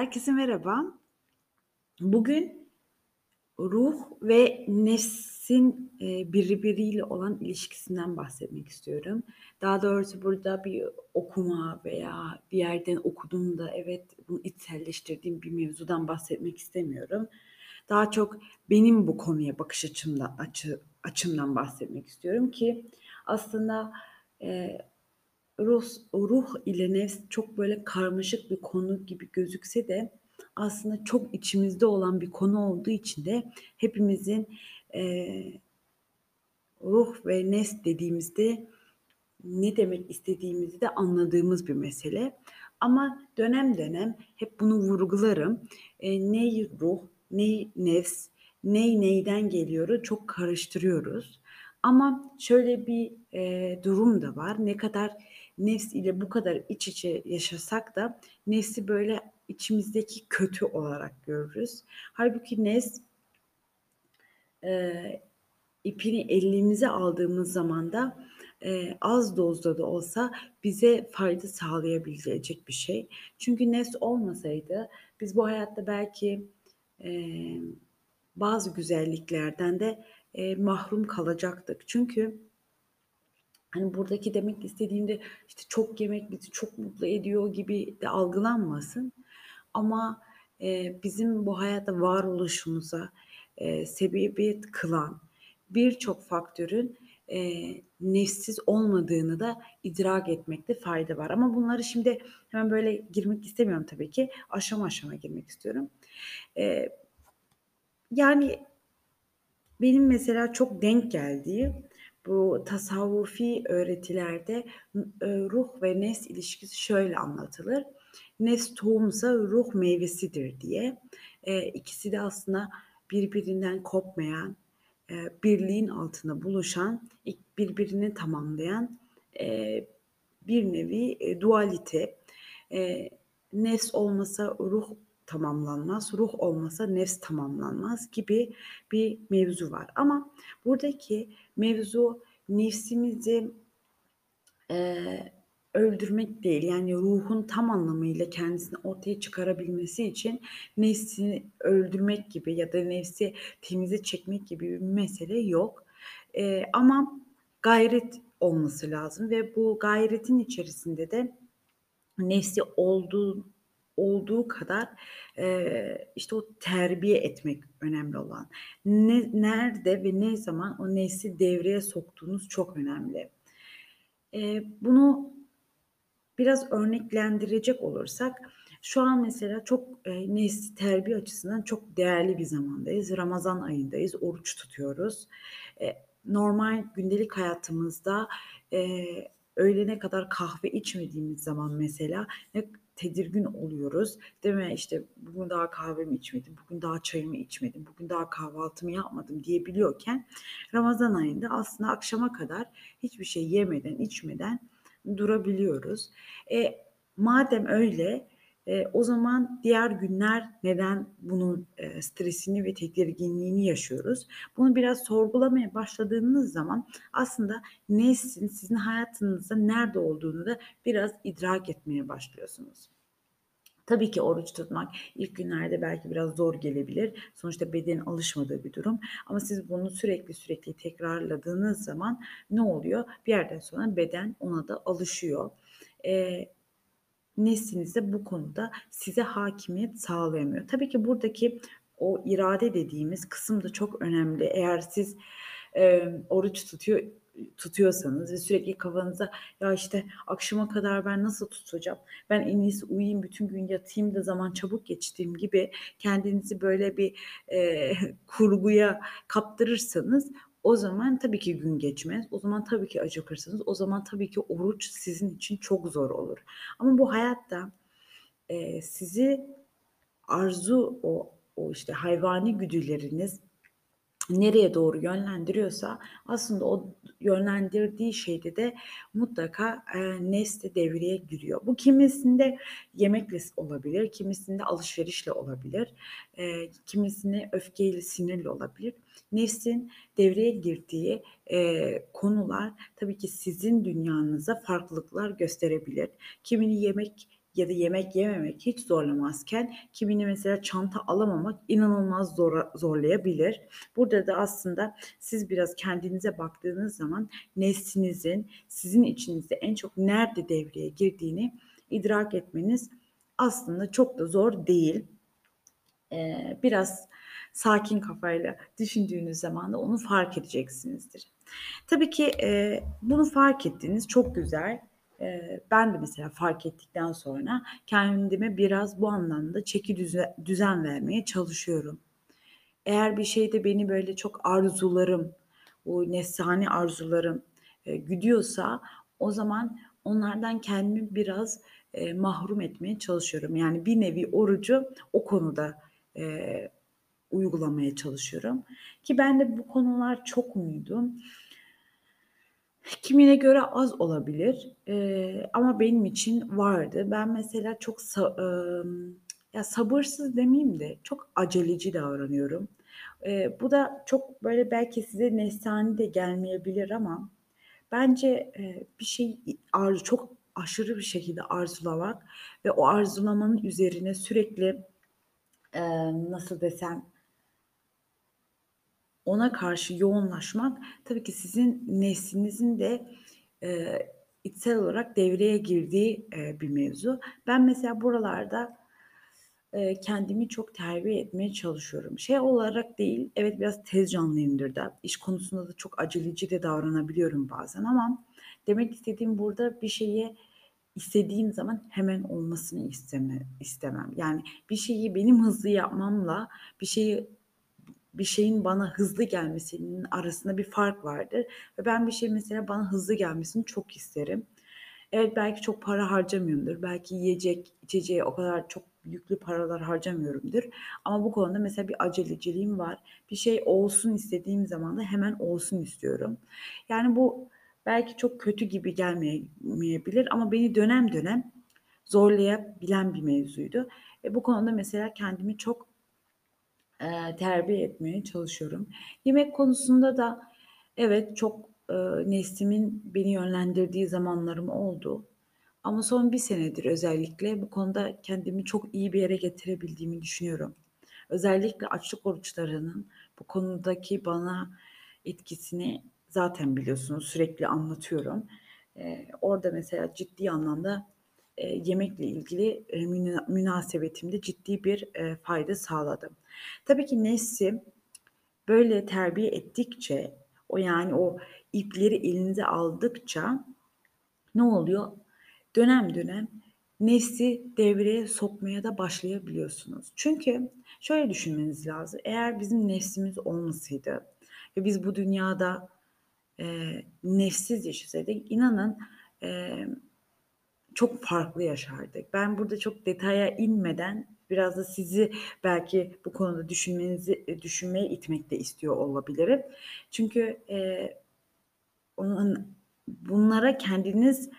Herkese merhaba. Bugün ruh ve nefsin, eee, birbiriyle olan ilişkisinden bahsetmek istiyorum. Daha doğrusu burada bir okuma veya bir yerden okuduğumda evet, bunu içselleştirdiğim bir mevzudan bahsetmek istemiyorum. Daha çok benim bu konuya bakış açımda açı açımdan bahsetmek istiyorum ki aslında, eee, ruh ruh ile nefs çok böyle karmaşık bir konu gibi gözükse de aslında çok içimizde olan bir konu olduğu için de hepimizin, eee ruh ve nefs dediğimizde ne demek istediğimizi de anladığımız bir mesele. Ama dönem dönem hep bunu vurgularım. Eee, ney ruh, ney nefs, ney neyden geliyoru çok karıştırıyoruz. Ama şöyle bir, eee, durum da var. Ne kadar nefs ile bu kadar iç içe yaşasak da nefsi böyle içimizdeki kötü olarak görürüz. Hâlbuki nefs eee, ipini elimize aldığımız zaman da, eee, az dozda da olsa bize fayda sağlayabilecek bir şey. Çünkü nefs olmasaydı biz bu hayatta belki, emm, bazı güzelliklerden de, eee, mahrum kalacaktık. Çünkü hani, buradaki demek istediğim de, işte, çok yemek bizi çok mutlu ediyor gibi de algılanmasın ama, eee, bizim bu hayatta varoluşumuza, eee, sebebiyet kılan birçok faktörün, eee, nefssiz olmadığını da idrak etmekte fayda var. Ama bunları şimdi hemen böyle girmek istemiyorum tabii ki. Aşama aşama girmek istiyorum. Eee, yani benim mesela çok denk geldiği bu tasavvufi öğretilerde n eee, ruh ve nefs ilişkisi şöyle anlatılır. Nefs tohumsa ruh meyvesidir diye. Eee, ikisi de aslında birbirinden kopmayan, eee, birliğin altında buluşan, birbirini tamamlayan, eee, bir nevi, eee, dualite. Eee, nefs olmasa ruh tamamlanmaz, ruh olmasa nefs tamamlanmaz gibi bir mevzu var. Ama buradaki mevzu nefsimizi, eee, öldürmek değil, yani ruhun tam anlamıyla kendisini ortaya çıkarabilmesi için nefsini öldürmek gibi ya da nefsi temize çekmek gibi bir mesele yok. Eee, ama gayret olması lazım ve bu gayretin içerisinde de nefsi olduğu olduğu kadar, eee, işte, o terbiye etmek önemli olan. Ne nerede ve ne zaman o nefsi devreye soktuğunuz çok önemli. Eee, bunu biraz örneklendirecek olursak şu an mesela çok, eee, nefsi terbiye açısından çok değerli bir zamandayız. Ramazan ayındayız, oruç tutuyoruz. Eee, normal gündelik hayatımızda, eee, öğlene kadar kahve içmediğimiz zaman mesela tedirgin oluyoruz, değil mi? İşte, bugün daha kahvemi içmedim, bugün daha çayımı içmedim, bugün daha kahvaltımı yapmadım diyebiliyorken Ramazan ayında aslında akşama kadar hiçbir şey yemeden, içmeden durabiliyoruz. E, madem öyle, eee, o zaman diğer günler neden bunun, eee, stresini ve tedirginliğini yaşıyoruz? Bunu biraz sorgulamaya başladığınız zaman aslında nefsin sizin hayatınızda nerede olduğunu da biraz idrak etmeye başlıyorsunuz. Tabii ki oruç tutmak ilk günlerde belki biraz zor gelebilir. Sonuçta bedenin alışmadığı bir durum ama siz bunu sürekli sürekli tekrarladığınız zaman ne oluyor? Bir yerden sonra beden ona da alışıyor. Eee, nefsiniz de bu konuda size hakimiyet sağlayamıyor. Tabii ki buradaki o irade dediğimiz kısım da çok önemli. Eğer siz, emm, oruç tutuyor tutuyorsanız ve sürekli kafanızda "Ya, işte, akşama kadar ben nasıl tutacağım? Ben en iyisi uyuyayım, bütün gün yatayım da zaman çabuk geçtireyim." gibi kendinizi böyle bir, eee, kurguya kaptırırsanız o zaman tabii ki gün geçmez. O zaman tabii ki acıkırsınız. O zaman tabii ki oruç sizin için çok zor olur. Ama bu hayatta, eee, sizi arzu o o, işte, hayvani güdüleriniz nereye doğru yönlendiriyorsa aslında o yönlendirdiği şeyde de mutlaka, eee, nefs de devreye giriyor. Bu kimisinde yemekle olabilir, kimisinde alışverişle olabilir, eee, kimisinde öfkeyle, sinirle olabilir. Nefsin devreye girdiği, eee, konular tabii ki sizin dünyanıza farklılıklar gösterebilir. Kimini yemek ya da yemek yememek hiç zorlamazken kimini mesela çanta alamamak inanılmaz zora zorlayabilir. Burada da aslında siz biraz kendinize baktığınız zaman neslinizin sizin içinizde en çok nerede devreye girdiğini idrak etmeniz aslında çok da zor değil. Eee, biraz sakin kafayla düşündüğünüz zaman da onu fark edeceksinizdir. Tabii ki, eee, bunu fark ettiğiniz çok güzel. Ben de mesela fark ettikten sonra kendime biraz bu anlamda çeki düze düzen vermeye çalışıyorum. Eğer bir şeyde beni böyle çok arzularım, bu nefsani arzularım, güdüyorsa o zaman onlardan kendimi biraz, mahrum etmeye çalışıyorum. Yani bir nevi orucu o konuda, uygulamaya çalışıyorum ki bende bu konular çok muydu? Kimine göre az olabilir, eee, ama benim için vardı. Ben mesela çok sa ımm, ya, sabırsız demeyeyim de çok aceleci davranıyorum. Eee, bu da çok, böyle, belki size nefsani de gelmeyebilir ama bence, eee, bir şeyi i arzu çok aşırı bir şekilde arzulamak ve o arzulamanın üzerine sürekli, eee, nasıl desem ona karşı yoğunlaşmak tabii ki sizin nefsinizin de, eee, içsel olarak devreye girdiği, eee, bir mevzu. Ben mesela buralarda, eee, kendimi çok terbiye etmeye çalışıyorum. Şey olarak değil, evet biraz tez canlıyımdır da, iş konusunda da çok aceleci de davranabiliyorum bazen ama demek istediğim burada bir şeye istediğim zaman hemen olmasını isteme istemem. Yani bir şeyi benim hızlı yapmamla bir şeyi bir şeyin bana hızlı gelmesinin arasında bir fark vardır ve ben bir şeyin mesela bana hızlı gelmesini çok isterim. Evet, belki çok para harcamıyorumdur. Belki yiyecek, içeceğe o kadar çok yüklü paralar harcamıyorumdur ama bu konuda mesela bir aceleciliğim var. Bir şey olsun istediğim zaman da hemen olsun istiyorum. Yani bu belki çok kötü gibi gelmeyebilir ama beni dönem dönem zorlayabilen bir mevzuydu ve bu konuda mesela kendimi çok Eee, terbiye etmeye çalışıyorum. Yemek konusunda da evet, çok, ııı, nefsimin beni yönlendirdiği zamanlarım oldu ama son bir senedir özellikle bu konuda kendimi çok iyi bir yere getirebildiğimi düşünüyorum. Özellikle açlık oruçlarının bu konudaki bana etkisini zaten biliyorsunuz, sürekli anlatıyorum. Eee, orada mesela ciddi anlamda, eee, yemekle ilgili, müna münasebetimde ciddi bir, eee, fayda sağladı. Tabii ki nefsi böyle terbiye ettikçe, o yani o ipleri elinize aldıkça ne oluyor? Dönem dönem nefsi devreye sokmaya da başlayabiliyorsunuz. Çünkü şöyle düşünmeniz lazım, eğer bizim nefsimiz olmasaydı ve biz bu dünyada, eee, nefssiz yaşasaydık inanın, emm, çok farklı yaşardık. Ben burada çok detaya inmeden biraz da sizi belki bu konuda düşünmenizi eee, düşünmeye itmek de istiyor olabilirim. Çünkü, eee, onun bunlara kendiniz,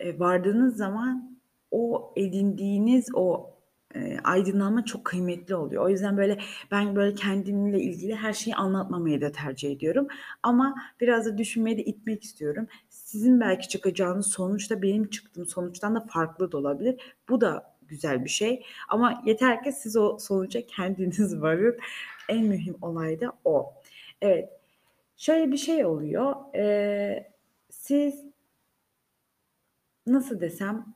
eee, vardığınız zaman o edindiğiniz o, eee, aydınlanma çok kıymetli oluyor. O yüzden, böyle, ben, böyle, kendimle ilgili her şeyi anlatmamayı da tercih ediyorum ama biraz da düşünmeye de itmek istiyorum. Sizin belki çıkacağınız sonuç da benim çıktığım sonuçtan da farklı da olabilir. Bu da güzel bir şey ama yeter ki siz o sonuca kendiniz varın. En mühim olay da o. Evet, şöyle bir şey oluyor. Eee, siz nasıl desem,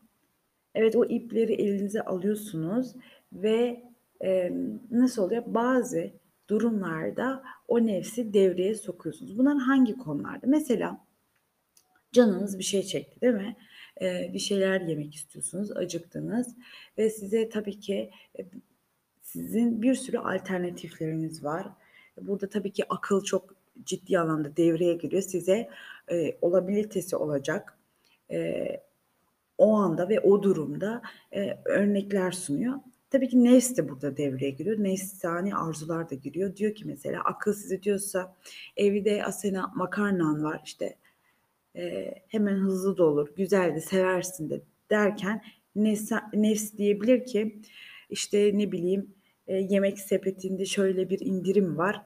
evet, o ipleri elinize alıyorsunuz ve, emm, nasıl oluyor? Bazı durumlarda o nefsi devreye sokuyorsunuz. Bunlar hangi konularda? Mesela canınız bir şey çekti, değil mi? Eee, bir şeyler yemek istiyorsunuz, acıktınız ve size tabii ki, eee, sizin bir sürü alternatifleriniz var. Burada tabii ki akıl çok ciddi anlamda devreye giriyor. Size, eee, olabilitesi olacak, eee, o anda ve o durumda, eee, örnekler sunuyor. Tabii ki nefs de burada devreye giriyor. Nefsani arzular da giriyor. Diyor ki mesela akıl size diyorsa evde Asena makarnan var, işte, eee, hemen hızlı da olur, güzel de, seversin de derken nefsa nefs diyebilir ki, işte, ne bileyim, eee, yemek sepetinde şöyle bir indirim var,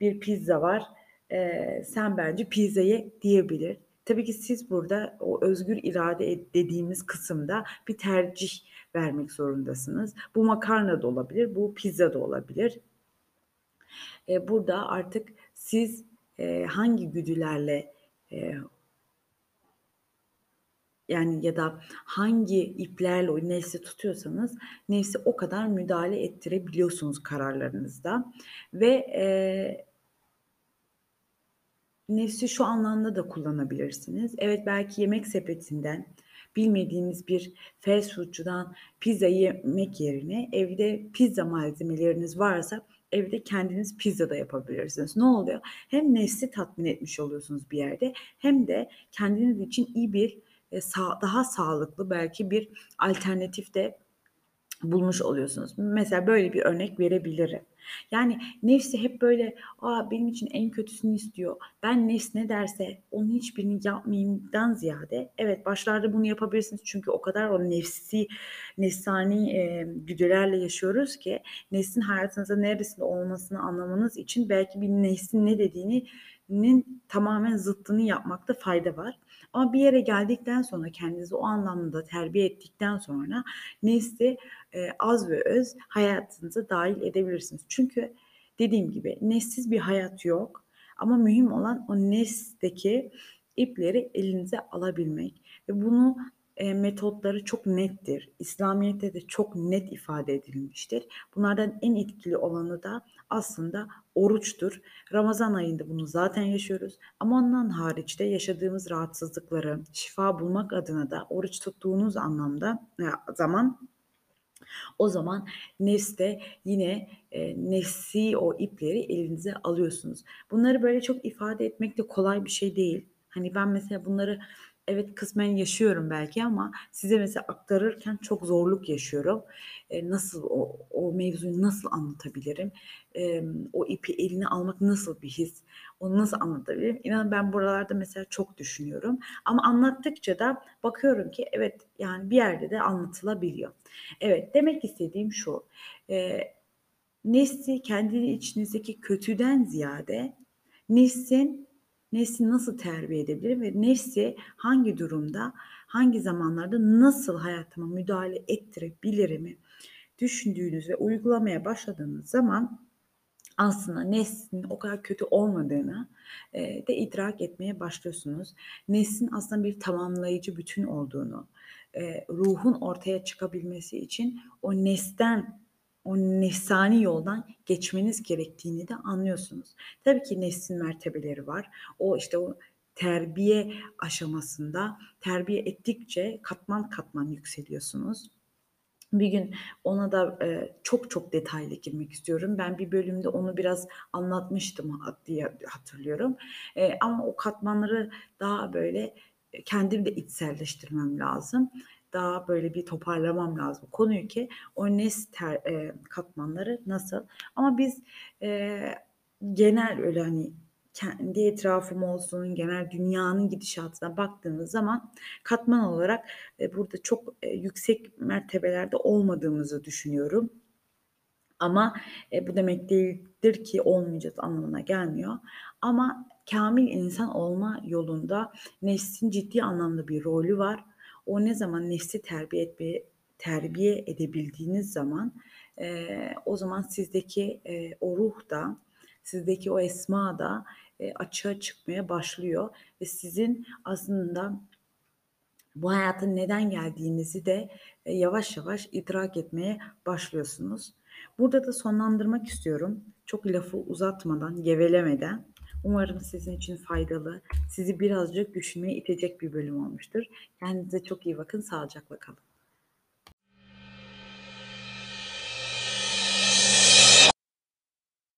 bir pizza var, eee, sen bence pizza ye diyebilir. Tabii ki siz burada o özgür irade ed dediğimiz kısımda bir tercih vermek zorundasınız. Bu makarna da olabilir, bu pizza da olabilir. Eee, burada artık siz, eee, hangi güdülerle, eee yani ya da hangi iplerle nefsi tutuyorsanız nefse o kadar müdahale ettirebiliyorsunuz kararlarınızda ve, eee Nefsi şu anlamda da kullanabilirsiniz. Evet, belki yemek sepetinden, bilmediğiniz bir fast food'cudan pizza yemek yerine evde pizza malzemeleriniz varsa evde kendiniz pizza da yapabilirsiniz. Ne oluyor? Hem nefsi tatmin etmiş oluyorsunuz bir yerde hem de kendiniz için iyi bir, sağ daha sağlıklı belki bir alternatif de bulmuş oluyorsunuz. Mesela böyle bir örnek verebilirim. Yani nefsi hep böyle, "A, benim için en kötüsünü istiyor. Ben nefs ne derse onun hiçbirini yapmayayım"dan ziyade evet, başlarda bunu yapabilirsiniz çünkü o kadar o nefsi nefsani, eee, güdülerle yaşıyoruz ki nefsin hayatınızda neresinde olmasını anlamanız için belki bir nefsin ne dediğini nin tamamen zıttını yapmakta fayda var. Ama bir yere geldikten sonra kendinizi o anlamda terbiye ettikten sonra nefsi, eee, az ve öz hayatınıza dâhil edebilirsiniz. Çünkü dediğim gibi nefssiz bir hayat yok ama mühim olan o nefsteki ipleri elinize alabilmek ve bunu, eee, metotları çok nettir. İslamiyet'te de çok net ifade edilmiştir. Bunlardan en etkili olanı da aslında oruçtur. Ramazan ayında bunu zaten yaşıyoruz ama ondan hariç de yaşadığımız rahatsızlıkları şifa bulmak adına da oruç tuttuğunuz anlamda ya zaman o zaman nefs de yine, eee, nefsi o ipleri elinize alıyorsunuz. Bunları böyle çok ifade etmek de kolay bir şey değil. Hani, ben mesela bunları evet, kısmen yaşıyorum belki ama size mesela aktarırken çok zorluk yaşıyorum. Eee, nasıl o o mevzuyu nasıl anlatabilirim? Emm, o ipi eline almak nasıl bir his? Onu nasıl anlatabilirim? İnanın ben buralarda mesela çok düşünüyorum ama anlattıkça da bakıyorum ki evet, yani bir yerde de anlatılabiliyor. Evet, demek istediğim şu: Eee, nefsi kendi içinizdeki kötüden ziyade nefsin nefsi nasıl terbiye edebilirim ve nefsi hangi durumda, hangi zamanlarda nasıl hayatıma müdahale ettirebilirimi düşündüğünüz ve uygulamaya başladığınız zaman aslında nefsin o kadar kötü olmadığını, eee, de idrak etmeye başlıyorsunuz. Nefsin aslında bir tamamlayıcı bütün olduğunu, eee, ruhun ortaya çıkabilmesi için o nefsten, o nefsani yoldan geçmeniz gerektiğini de anlıyorsunuz. Tabii ki nefsin mertebeleri var. O, işte, o terbiye aşamasında terbiye ettikçe katman katman yükseliyorsunuz. Bir gün ona da, eee, çok çok detaylı girmek istiyorum. Ben bir bölümde onu biraz anlatmıştım diye hatırlıyorum. Eee, ama o katmanları daha böyle, eee, kendim de içselleştirmem lazım. Daha böyle bir toparlamam lazım konuyu ki o nefs ter eee, katmanları nasıl ama biz, eee, genel öyle, hani, kendi etrafım olsun, genel dünyanın gidişatına baktığımız zaman katman olarak, eee, burada çok, eee, yüksek mertebelerde olmadığımızı düşünüyorum. Ama, eee, bu demek değildir ki olmayacağız anlamına gelmiyor. Ama kâmil insan olma yolunda nefsin ciddi anlamda bir rolü var. O ne zaman nefsi terbiye etmeye terbiye edebildiğiniz zaman, eee, o zaman sizdeki, eee, o ruh da, sizdeki o esma da, eee, açığa çıkmaya başlıyor ve sizin aslında bu hayata neden geldiğinizi de, eee, yavaş yavaş idrak etmeye başlıyorsunuz. Burada da sonlandırmak istiyorum. Çok lafı uzatmadan, gevelemeden. Umarım sizin için faydalı, sizi birazcık düşünmeye itecek bir bölüm olmuştur. Kendinize çok iyi bakın, sağlıcakla kalın.